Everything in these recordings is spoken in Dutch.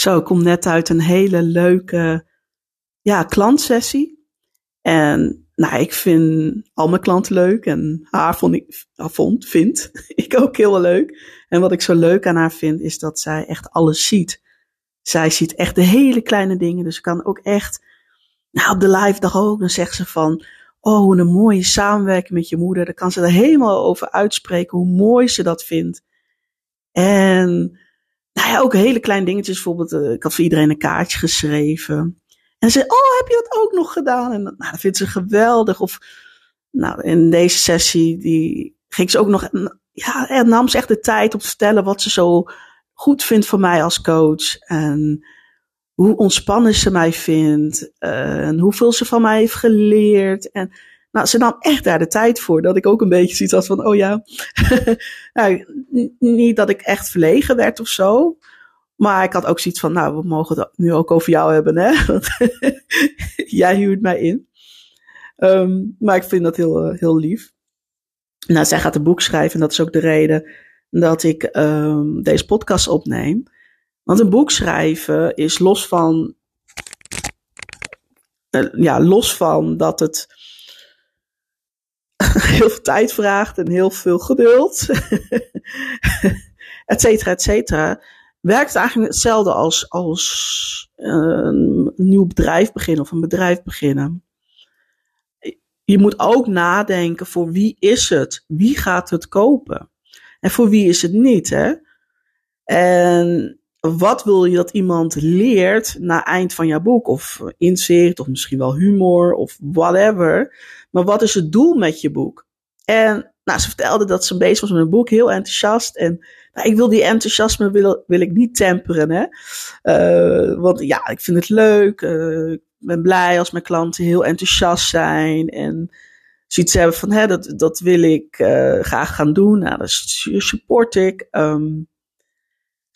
Zo, ik kom net uit een hele leuke ja, klantsessie. En nou, ik vind al mijn klanten leuk en haar vond ik, vind ik ook heel leuk. En wat ik zo leuk aan haar vind, is dat zij echt alles ziet. Zij ziet echt de hele kleine dingen, dus ik kan ook echt, nou op de live dag ook, dan zegt ze van, oh, een mooie samenwerking met je moeder. Dan kan ze er helemaal over uitspreken hoe mooi ze dat vindt. En nou ja, ook hele kleine dingetjes. Bijvoorbeeld, uh, ik had voor iedereen een kaartje geschreven. En ze oh, heb je dat ook nog gedaan? En nou, dat vindt ze geweldig. Of, nou, in deze sessie, die ging ze ook nog, ja, en nam ze echt de tijd om te vertellen wat ze zo goed vindt van mij als coach. En hoe ontspannen ze mij vindt. En hoeveel ze van mij heeft geleerd. En nou, ze nam echt daar de tijd voor. Dat ik ook een beetje zoiets had van, oh ja. nou, niet dat ik echt verlegen werd of zo. Maar ik had ook zoiets van, nou, we mogen het nu ook over jou hebben, hè? Jij huurt mij in. Um, maar ik vind dat heel, eh, heel lief. Nou, zij gaat een boek schrijven en dat is ook de reden dat ik um, deze podcast opneem. Want een boek schrijven is los van, uh, ja, los van dat het heel veel tijd vraagt en heel veel geduld, et cetera, et cetera werkt eigenlijk hetzelfde als, als eh, een nieuw bedrijf beginnen of een bedrijf beginnen. Je moet ook nadenken voor wie is het? Wie gaat het kopen? En voor wie is het niet? Hè? En wat wil je dat iemand leert na eind van jouw boek? Of inzicht, of misschien wel humor, of whatever. Maar wat is het doel met je boek? En nou, ze vertelde dat ze bezig was met een boek, heel enthousiast. En nou, ik wil die enthousiasme wil, wil ik niet temperen. Hè? Uh, want ja, ik vind het leuk. Uh, ik ben blij als mijn klanten heel enthousiast zijn. En zoiets hebben van, hè, dat, dat wil ik uh, graag gaan doen. Nou, dat support ik. Um,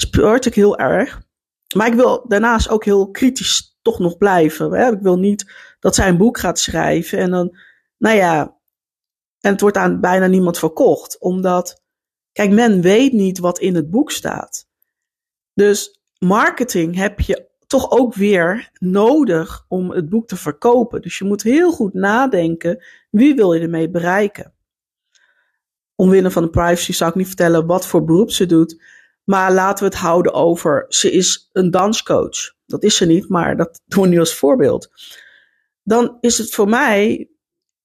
support ik heel erg. Maar ik wil daarnaast ook heel kritisch toch nog blijven. Hè? Ik wil niet dat zij een boek gaat schrijven en dan, nou ja, en het wordt aan bijna niemand verkocht. Omdat, kijk, men weet niet wat in het boek staat. Dus marketing heb je toch ook weer nodig om het boek te verkopen. Dus je moet heel goed nadenken, wie wil je ermee bereiken? Omwille van de privacy zou ik niet vertellen wat voor beroep ze doet. Maar laten we het houden over, ze is een danscoach. Dat is ze niet, maar dat doen we nu als voorbeeld. Dan is het voor mij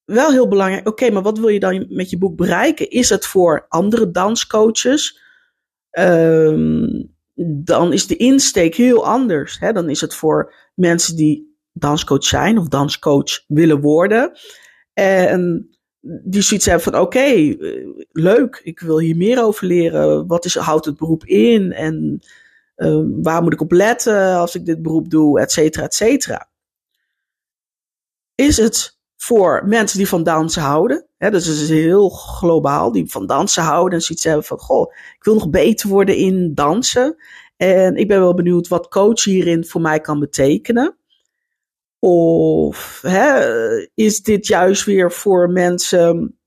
wel heel belangrijk. Oké, maar wat wil je dan met je boek bereiken? Is het voor andere danscoaches? Um, dan is de insteek heel anders. Hè? Dan is het voor mensen die danscoach zijn of danscoach willen worden. En die zoiets hebben van oké, okay, leuk, ik wil hier meer over leren. Wat is, houdt het beroep in? En uh, waar moet ik op letten als ik dit beroep doe, et cetera, et cetera. Is het voor mensen die van dansen houden. Hè, dus het is heel globaal, die van dansen houden en zoiets hebben van, goh, ik wil nog beter worden in dansen. En ik ben wel benieuwd wat coach hierin voor mij kan betekenen. Of hè, is dit juist weer voor mensen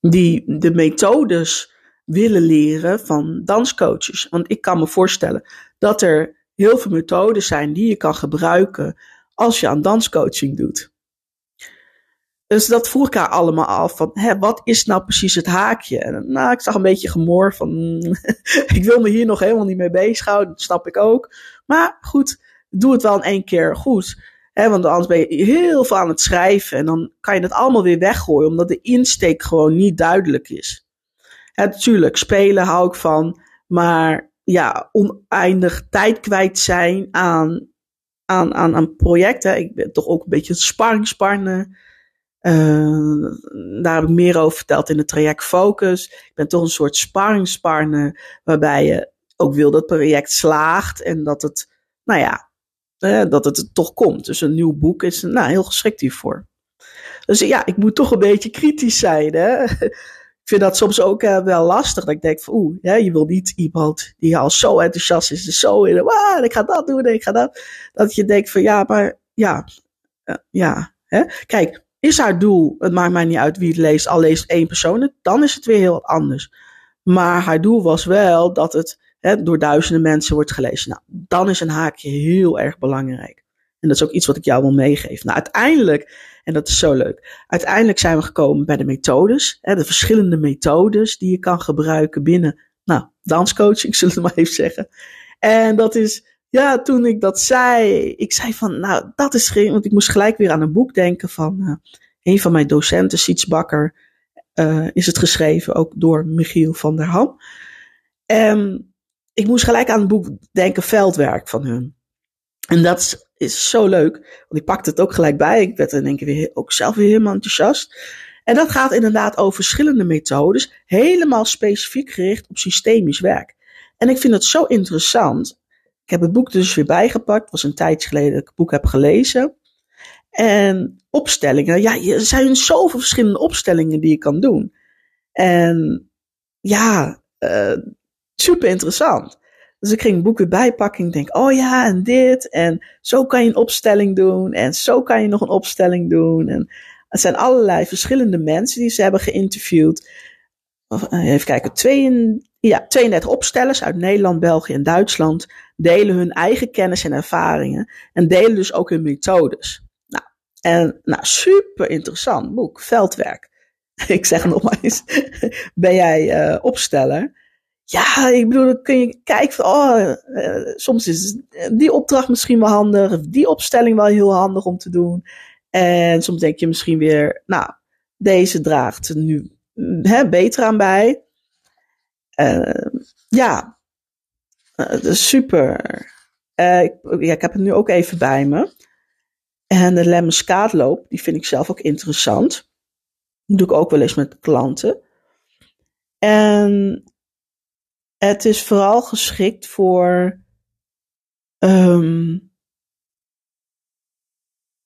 die de methodes willen leren van danscoaches? Want ik kan me voorstellen dat er heel veel methodes zijn die je kan gebruiken als je aan danscoaching doet. Dus dat vroeg ik haar allemaal af. Van, hè, wat is nou precies het haakje? En, nou, ik zag een beetje gemor van, ik wil me hier nog helemaal niet mee bezighouden. Dat snap ik ook. Maar goed, doe het wel in één keer goed. Want anders ben je heel veel aan het schrijven. En dan kan je het allemaal weer weggooien. Omdat de insteek gewoon niet duidelijk is. Natuurlijk, spelen hou ik van. Maar ja, oneindig tijd kwijt zijn aan, aan, aan, aan projecten. Ik ben toch ook een beetje een sparringspartner uh, daar heb ik meer over verteld in het traject Focus. Ik ben toch een soort sparringspartner waarbij je ook wil dat het project slaagt en dat het, nou ja, uh, dat het toch komt. Dus een nieuw boek is nou, heel geschikt hiervoor. Dus ja, ik moet toch een beetje kritisch zijn. Hè? ik vind dat soms ook uh, wel lastig. Dat ik denk van oeh, je wil niet iemand die al zo enthousiast is. Dus zo in, ah, ik ga dat doen en ik ga dat. Dat je denkt van ja, maar ja, ja. Hè? Kijk, is haar doel, het maakt mij niet uit wie het leest, al leest één persoon dan is het weer heel anders. Maar haar doel was wel dat het door duizenden mensen wordt gelezen. Nou, dan is een haakje heel erg belangrijk. En dat is ook iets wat ik jou wil meegeven. Nou, uiteindelijk, en dat is zo leuk, uiteindelijk zijn we gekomen bij de methodes. Hè, de verschillende methodes die je kan gebruiken binnen, nou, danscoaching, zullen we maar even zeggen. En dat is, ja, toen ik dat zei, ik zei van, nou, dat is geen, want ik moest gelijk weer aan een boek denken van uh, een van mijn docenten, Siets Bakker, uh, is het geschreven, ook door Michiel van der Ham. En ik moest gelijk aan het boek denken, Veldwerk van hun. En dat is zo leuk, want ik pakte het ook gelijk bij. Ik werd er denk ik weer ook zelf weer helemaal enthousiast. En dat gaat inderdaad over verschillende methodes, helemaal specifiek gericht op systemisch werk. En ik vind het zo interessant. Ik heb het boek dus weer bijgepakt. Het was een tijdje geleden dat ik het boek heb gelezen. En opstellingen. Ja, er zijn zoveel verschillende opstellingen die je kan doen. En ja, uh, super interessant. Dus ik ging het boek weer bijpakken. Ik denk, oh ja, en dit. En zo kan je een opstelling doen. En zo kan je nog een opstelling doen. En het zijn allerlei verschillende mensen die ze hebben geïnterviewd. Eh, even kijken, twee, ja, 32 opstellers uit Nederland, België en Duitsland delen hun eigen kennis en ervaringen. En delen dus ook hun methodes. Nou, en nou, super interessant boek, veldwerk. Ik zeg nog maar eens, ben jij uh, opsteller? Ja, ik bedoel, dan kun je kijken van, oh, uh, soms is die opdracht misschien wel handig, die opstelling wel heel handig om te doen. En soms denk je misschien weer, nou, deze draagt nu hè, beter aan bij. Uh, ja, uh, super. Uh, ik, ja, ik heb het nu ook even bij me. En de lemmenskaatloop, die vind ik zelf ook interessant. Dat doe ik ook wel eens met klanten. En het is vooral geschikt voor um,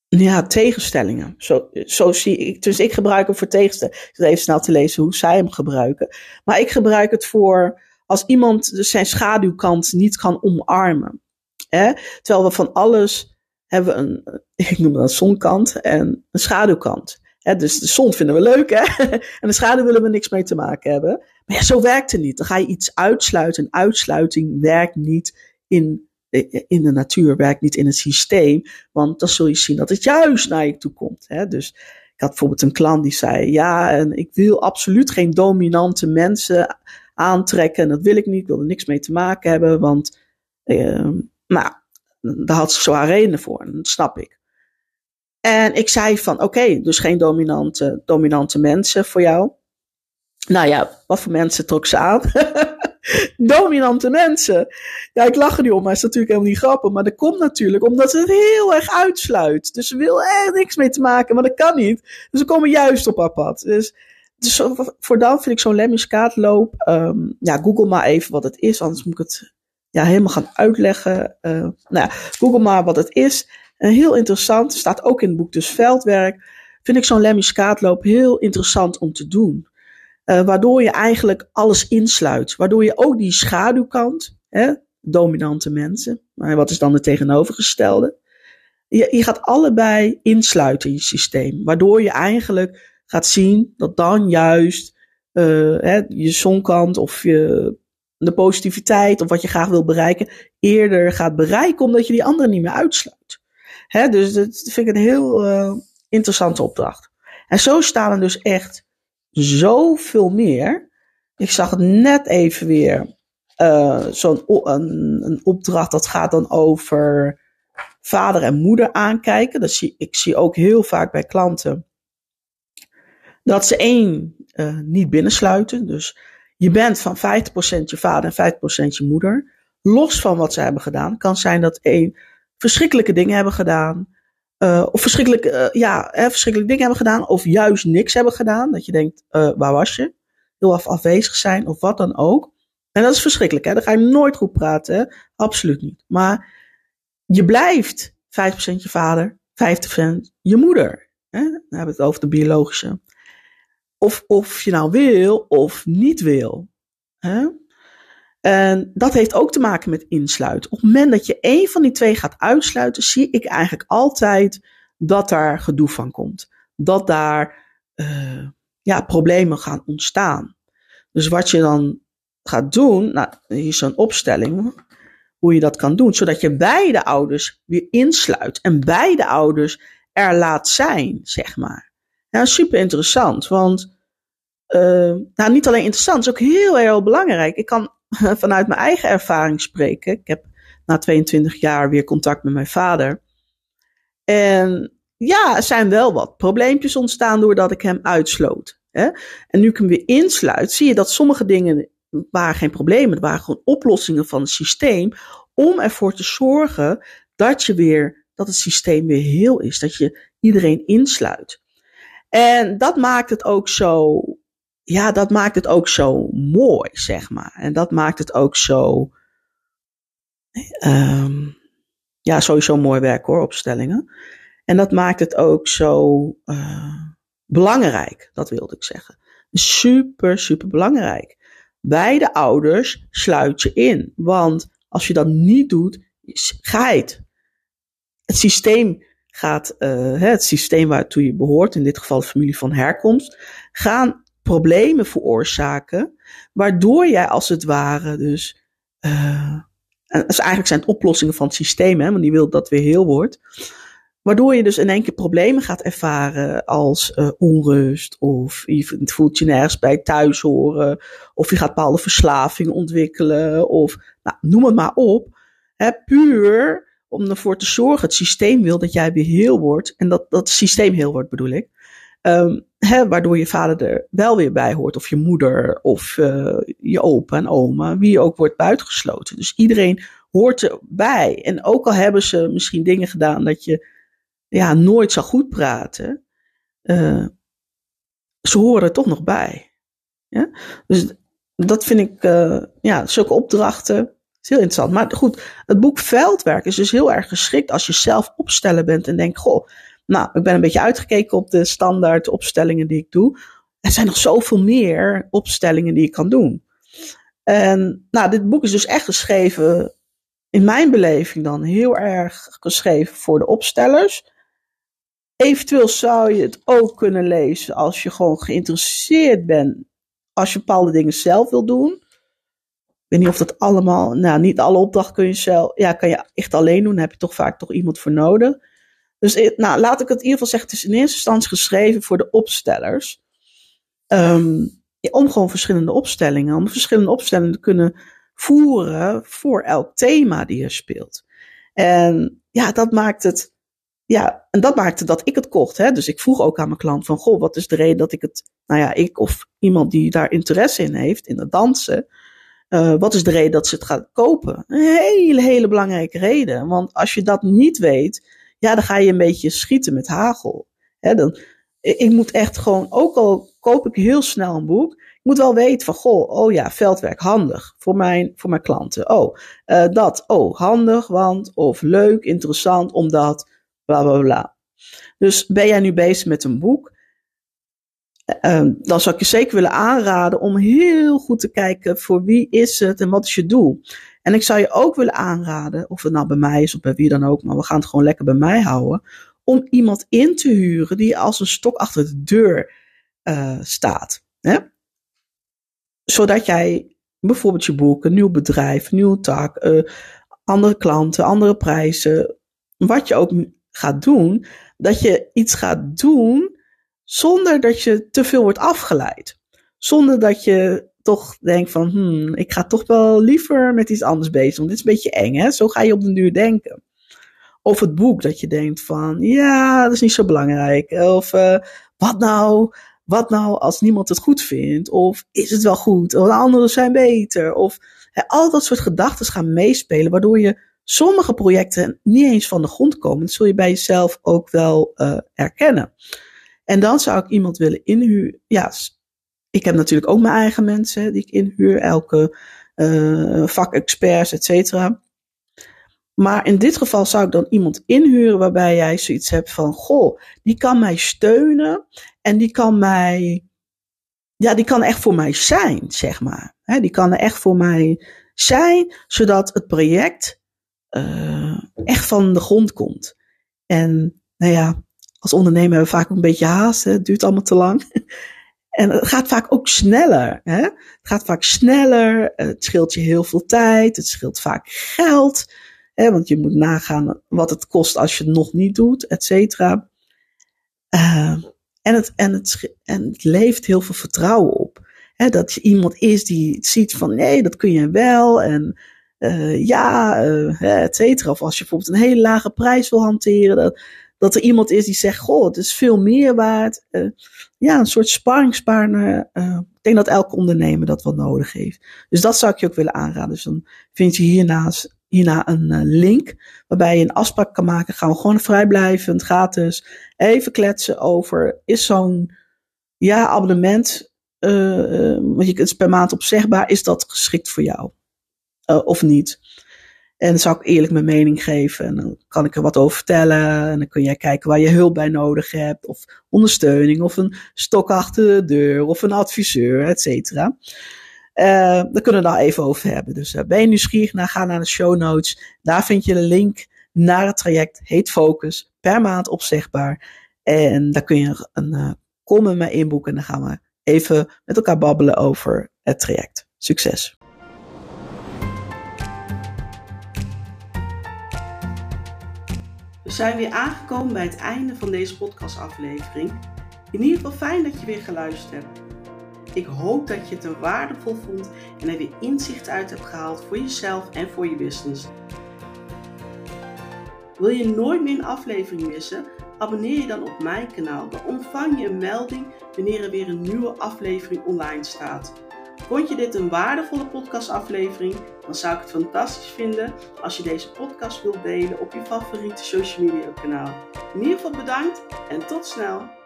ja, tegenstellingen. Zo, zo zie ik. Dus ik gebruik hem voor tegenstellingen. Ik zit even snel te lezen hoe zij hem gebruiken. Maar ik gebruik het voor als iemand dus zijn schaduwkant niet kan omarmen. Hè? Terwijl we van alles hebben een, ik noem dat zonkant en een schaduwkant. Hè? Dus de zon vinden we leuk, hè? en de schaduw willen we niks mee te maken hebben. Zo werkt het niet. Dan ga je iets uitsluiten. En uitsluiting werkt niet in in de natuur, werkt niet in het systeem. Want dan zul je zien dat het juist naar je toe komt. Hè? Dus ik had bijvoorbeeld een klant die zei: Ja, en ik wil absoluut geen dominante mensen aantrekken. En dat wil ik niet. Ik wil er niks mee te maken hebben. Want, uh, nou, daar had ze zwaar redenen voor. Dat snap ik. En ik zei van, oké, dus geen dominante, dominante mensen voor jou. Nou ja, wat voor mensen trok ze aan? dominante mensen. Ja, ik lach er niet om, maar is natuurlijk helemaal niet grappig. Maar dat komt natuurlijk omdat ze het heel erg uitsluit. Dus ze wil er niks mee te maken, maar dat kan niet. Dus ze komen juist op haar pad. Dus, dus voor dan vind ik zo'n lemmiskaatloop. Um, ja, google maar even wat het is, anders moet ik het ja, helemaal gaan uitleggen. Uh, nou ja, google maar wat het is. Uh, heel interessant, staat ook in het boek dus Veldwerk. Vind ik zo'n lemmiskaatloop heel interessant om te doen. Uh, waardoor je eigenlijk alles insluit. Waardoor je ook die schaduwkant, hè, dominante mensen, maar wat is dan het tegenovergestelde? Je, je gaat allebei insluiten in je systeem. Waardoor je eigenlijk gaat zien dat dan juist uh, hè, je zonkant of je, de positiviteit of wat je graag wil bereiken eerder gaat bereiken omdat je die andere niet meer uitsluit. Hè, dus dat vind ik een heel uh, interessante opdracht. En zo staan er dus echt zoveel meer. Ik zag het net even weer. Uh, Zo'n een, een, opdracht dat gaat dan over vader en moeder aankijken. Dat zie, ik zie ook heel vaak bij klanten. Dat ze één uh, niet binnensluiten. Dus je bent van 50% je vader en 50% je moeder. Los van wat ze hebben gedaan. Kan zijn dat één verschrikkelijke dingen hebben gedaan. Uh, of verschrikkelijk, uh, ja, hè, verschrikkelijke dingen hebben gedaan. Of juist niks hebben gedaan. Dat je denkt, uh, waar was je? Heel af afwezig zijn of wat dan ook. En dat is verschrikkelijk. Hè? Dan ga je nooit goed praten. Absoluut niet. Maar je blijft 50% je vader, 50% je moeder. Hè? Dan hebben we het over de biologische. Of, of je nou wil of niet wil. Hè? En dat heeft ook te maken met insluiten. Op het moment dat je één van die twee gaat uitsluiten, zie ik eigenlijk altijd dat daar gedoe van komt. Dat daar uh, ja, problemen gaan ontstaan. Dus wat je dan gaat doen, nou, hier is zo'n opstelling. hoe je dat kan doen. Zodat je beide ouders weer insluit en beide ouders er laat zijn, zeg maar. Ja, super interessant, want uh, nou, niet alleen interessant, het is ook heel erg belangrijk. Ik kan vanuit mijn eigen ervaring spreken. Ik heb na 22 jaar weer contact met mijn vader. En ja, er zijn wel wat probleempjes ontstaan doordat ik hem uitsloot. Hè? En nu ik hem weer insluit, zie je dat sommige dingen waren geen problemen. Het waren gewoon oplossingen van het systeem om ervoor te zorgen dat je weer, dat het systeem weer heel is. Dat je iedereen insluit. En dat maakt het ook zo, ja, dat maakt het ook zo mooi, zeg maar. En dat maakt het ook zo, um, ja, sowieso mooi werk hoor, opstellingen. En dat maakt het ook zo uh, belangrijk, dat wilde ik zeggen. Super, super belangrijk. Beide ouders sluit je in. Want als je dat niet doet, ga het. Het systeem gaat, uh, het systeem waartoe je behoort, in dit geval de familie van herkomst, gaan problemen veroorzaken, waardoor jij als het ware dus, uh, en dus eigenlijk zijn het oplossingen van het systeem, hè, want die wil dat weer heel wordt, Waardoor je dus in één keer problemen gaat ervaren als uh, onrust of je voelt je nergens bij thuis horen of je gaat bepaalde verslaving ontwikkelen of nou, noem het maar op. Hè, puur om ervoor te zorgen, het systeem wil dat jij weer heel wordt en dat, dat systeem heel wordt bedoel ik. Hè, waardoor je vader er wel weer bij hoort of je moeder of uh, je opa en oma, wie ook wordt buitengesloten. Dus iedereen hoort erbij. En ook al hebben ze misschien dingen gedaan dat je ja, nooit zou goed praten, uh, ze horen er toch nog bij. Ja? Dus dat vind ik, uh, ja, zulke opdrachten is heel interessant. Maar goed, het boek Veldwerk is dus heel erg geschikt als je zelf opstellen bent en denkt, goh, nou, ik ben een beetje uitgekeken op de standaard opstellingen die ik doe. Er zijn nog zoveel meer opstellingen die ik kan doen. En nou, dit boek is dus echt geschreven, in mijn beleving dan, heel erg geschreven voor de opstellers. Eventueel zou je het ook kunnen lezen als je gewoon geïnteresseerd bent. Als je bepaalde dingen zelf wil doen. Ik weet niet of dat allemaal, nou niet alle opdrachten kun je zelf, ja kan je echt alleen doen. Daar heb je toch vaak toch iemand voor nodig. Dus eh, nou, laat ik het in ieder geval zeggen, het is in eerste instantie geschreven voor de opstellers. Um, om gewoon verschillende opstellingen, om verschillende opstellingen te kunnen voeren voor elk thema die er speelt. En ja, dat maakt het ja, en dat maakte dat ik het kocht. Hè? Dus ik vroeg ook aan mijn klant van, goh, wat is de reden dat ik het, nou ja, ik of iemand die daar interesse in heeft, in het dansen, uh, wat is de reden dat ze het gaat kopen? Een hele, hele belangrijke reden. Want als je dat niet weet, ja, dan ga je een beetje schieten met hagel. Dan, ik moet echt gewoon, ook al koop ik heel snel een boek, ik moet wel weten van, goh, oh ja, veldwerk, handig voor mijn, voor mijn klanten. Oh, uh, dat, oh, handig, want, of leuk, interessant, omdat, bla bla bla. Dus ben jij nu bezig met een boek? Uh, dan zou ik je zeker willen aanraden om heel goed te kijken voor wie is het en wat is je doel. En ik zou je ook willen aanraden, of het nou bij mij is of bij wie dan ook, maar we gaan het gewoon lekker bij mij houden, om iemand in te huren die als een stok achter de deur uh, staat. Hè? Zodat jij bijvoorbeeld je boek, een nieuw bedrijf, een nieuw tak, uh, andere klanten, andere prijzen, wat je ook gaat doen, dat je iets gaat doen zonder dat je te veel wordt afgeleid. Zonder dat je toch denkt van, hmm, ik ga toch wel liever met iets anders bezig, want dit is een beetje eng, hè? Zo ga je op den duur denken. Of het boek dat je denkt van, ja, dat is niet zo belangrijk. Of uh, wat nou, wat nou als niemand het goed vindt? Of is het wel goed? Of de anderen zijn beter? Of hè, al dat soort gedachten gaan meespelen, waardoor je sommige projecten niet eens van de grond komen. Dat zul je bij jezelf ook wel uh, erkennen. En dan zou ik iemand willen inhuren. Ja, ik heb natuurlijk ook mijn eigen mensen die ik inhuur, elke uh, vakexperts, et cetera. Maar in dit geval zou ik dan iemand inhuren waarbij jij zoiets hebt van, goh, die kan mij steunen en die kan mij, ja, die kan echt voor mij zijn, zeg maar. Die kan er echt voor mij zijn, zodat het project uh, echt van de grond komt. En nou ja, als ondernemer hebben we vaak een beetje haast. Het duurt allemaal te lang. En het gaat vaak ook sneller. Hè? Het gaat vaak sneller. Het scheelt je heel veel tijd. Het scheelt vaak geld. Hè? Want je moet nagaan wat het kost als je het nog niet doet, et cetera. Uh, en, het, en, het, en het leeft heel veel vertrouwen op. Hè? Dat je iemand is die ziet van nee, dat kun je wel. En uh, ja, uh, et cetera. Of als je bijvoorbeeld een hele lage prijs wil hanteren. Dat, dat er iemand is die zegt, goh, het is veel meer waard. Uh, ja, een soort sparringspartner. Uh, ik denk dat elke ondernemer dat wel nodig heeft. Dus dat zou ik je ook willen aanraden. Dus dan vind je hiernaast, hierna een uh, link waarbij je een afspraak kan maken. Gaan we gewoon vrijblijvend, gratis, even kletsen over, is zo'n ja, abonnement, want je is per maand opzegbaar, is dat geschikt voor jou? of niet? En dan zou ik eerlijk mijn mening geven. En dan kan ik er wat over vertellen. En dan kun jij kijken waar je hulp bij nodig hebt. Of ondersteuning. Of een stok achter de deur. Of een adviseur, et cetera. Uh, daar kunnen we daar even over hebben. Dus uh, ben je nieuwsgierig naar, ga naar de show notes. Daar vind je de link naar het traject. Heet Focus. Per maand opzegbaar. En daar kun je een uh, call met mij inboeken. En dan gaan we even met elkaar babbelen over het traject. Succes! We zijn weer aangekomen bij het einde van deze podcastaflevering. In ieder geval fijn dat je weer geluisterd hebt. Ik hoop dat je het er waardevol vond en er weer inzicht uit hebt gehaald voor jezelf en voor je business. Wil je nooit meer een aflevering missen? Abonneer je dan op mijn kanaal. Dan ontvang je een melding wanneer er weer een nieuwe aflevering online staat. Vond je dit een waardevolle podcastaflevering? Dan zou ik het fantastisch vinden als je deze podcast wilt delen op je favoriete social media kanaal. In ieder geval bedankt en tot snel!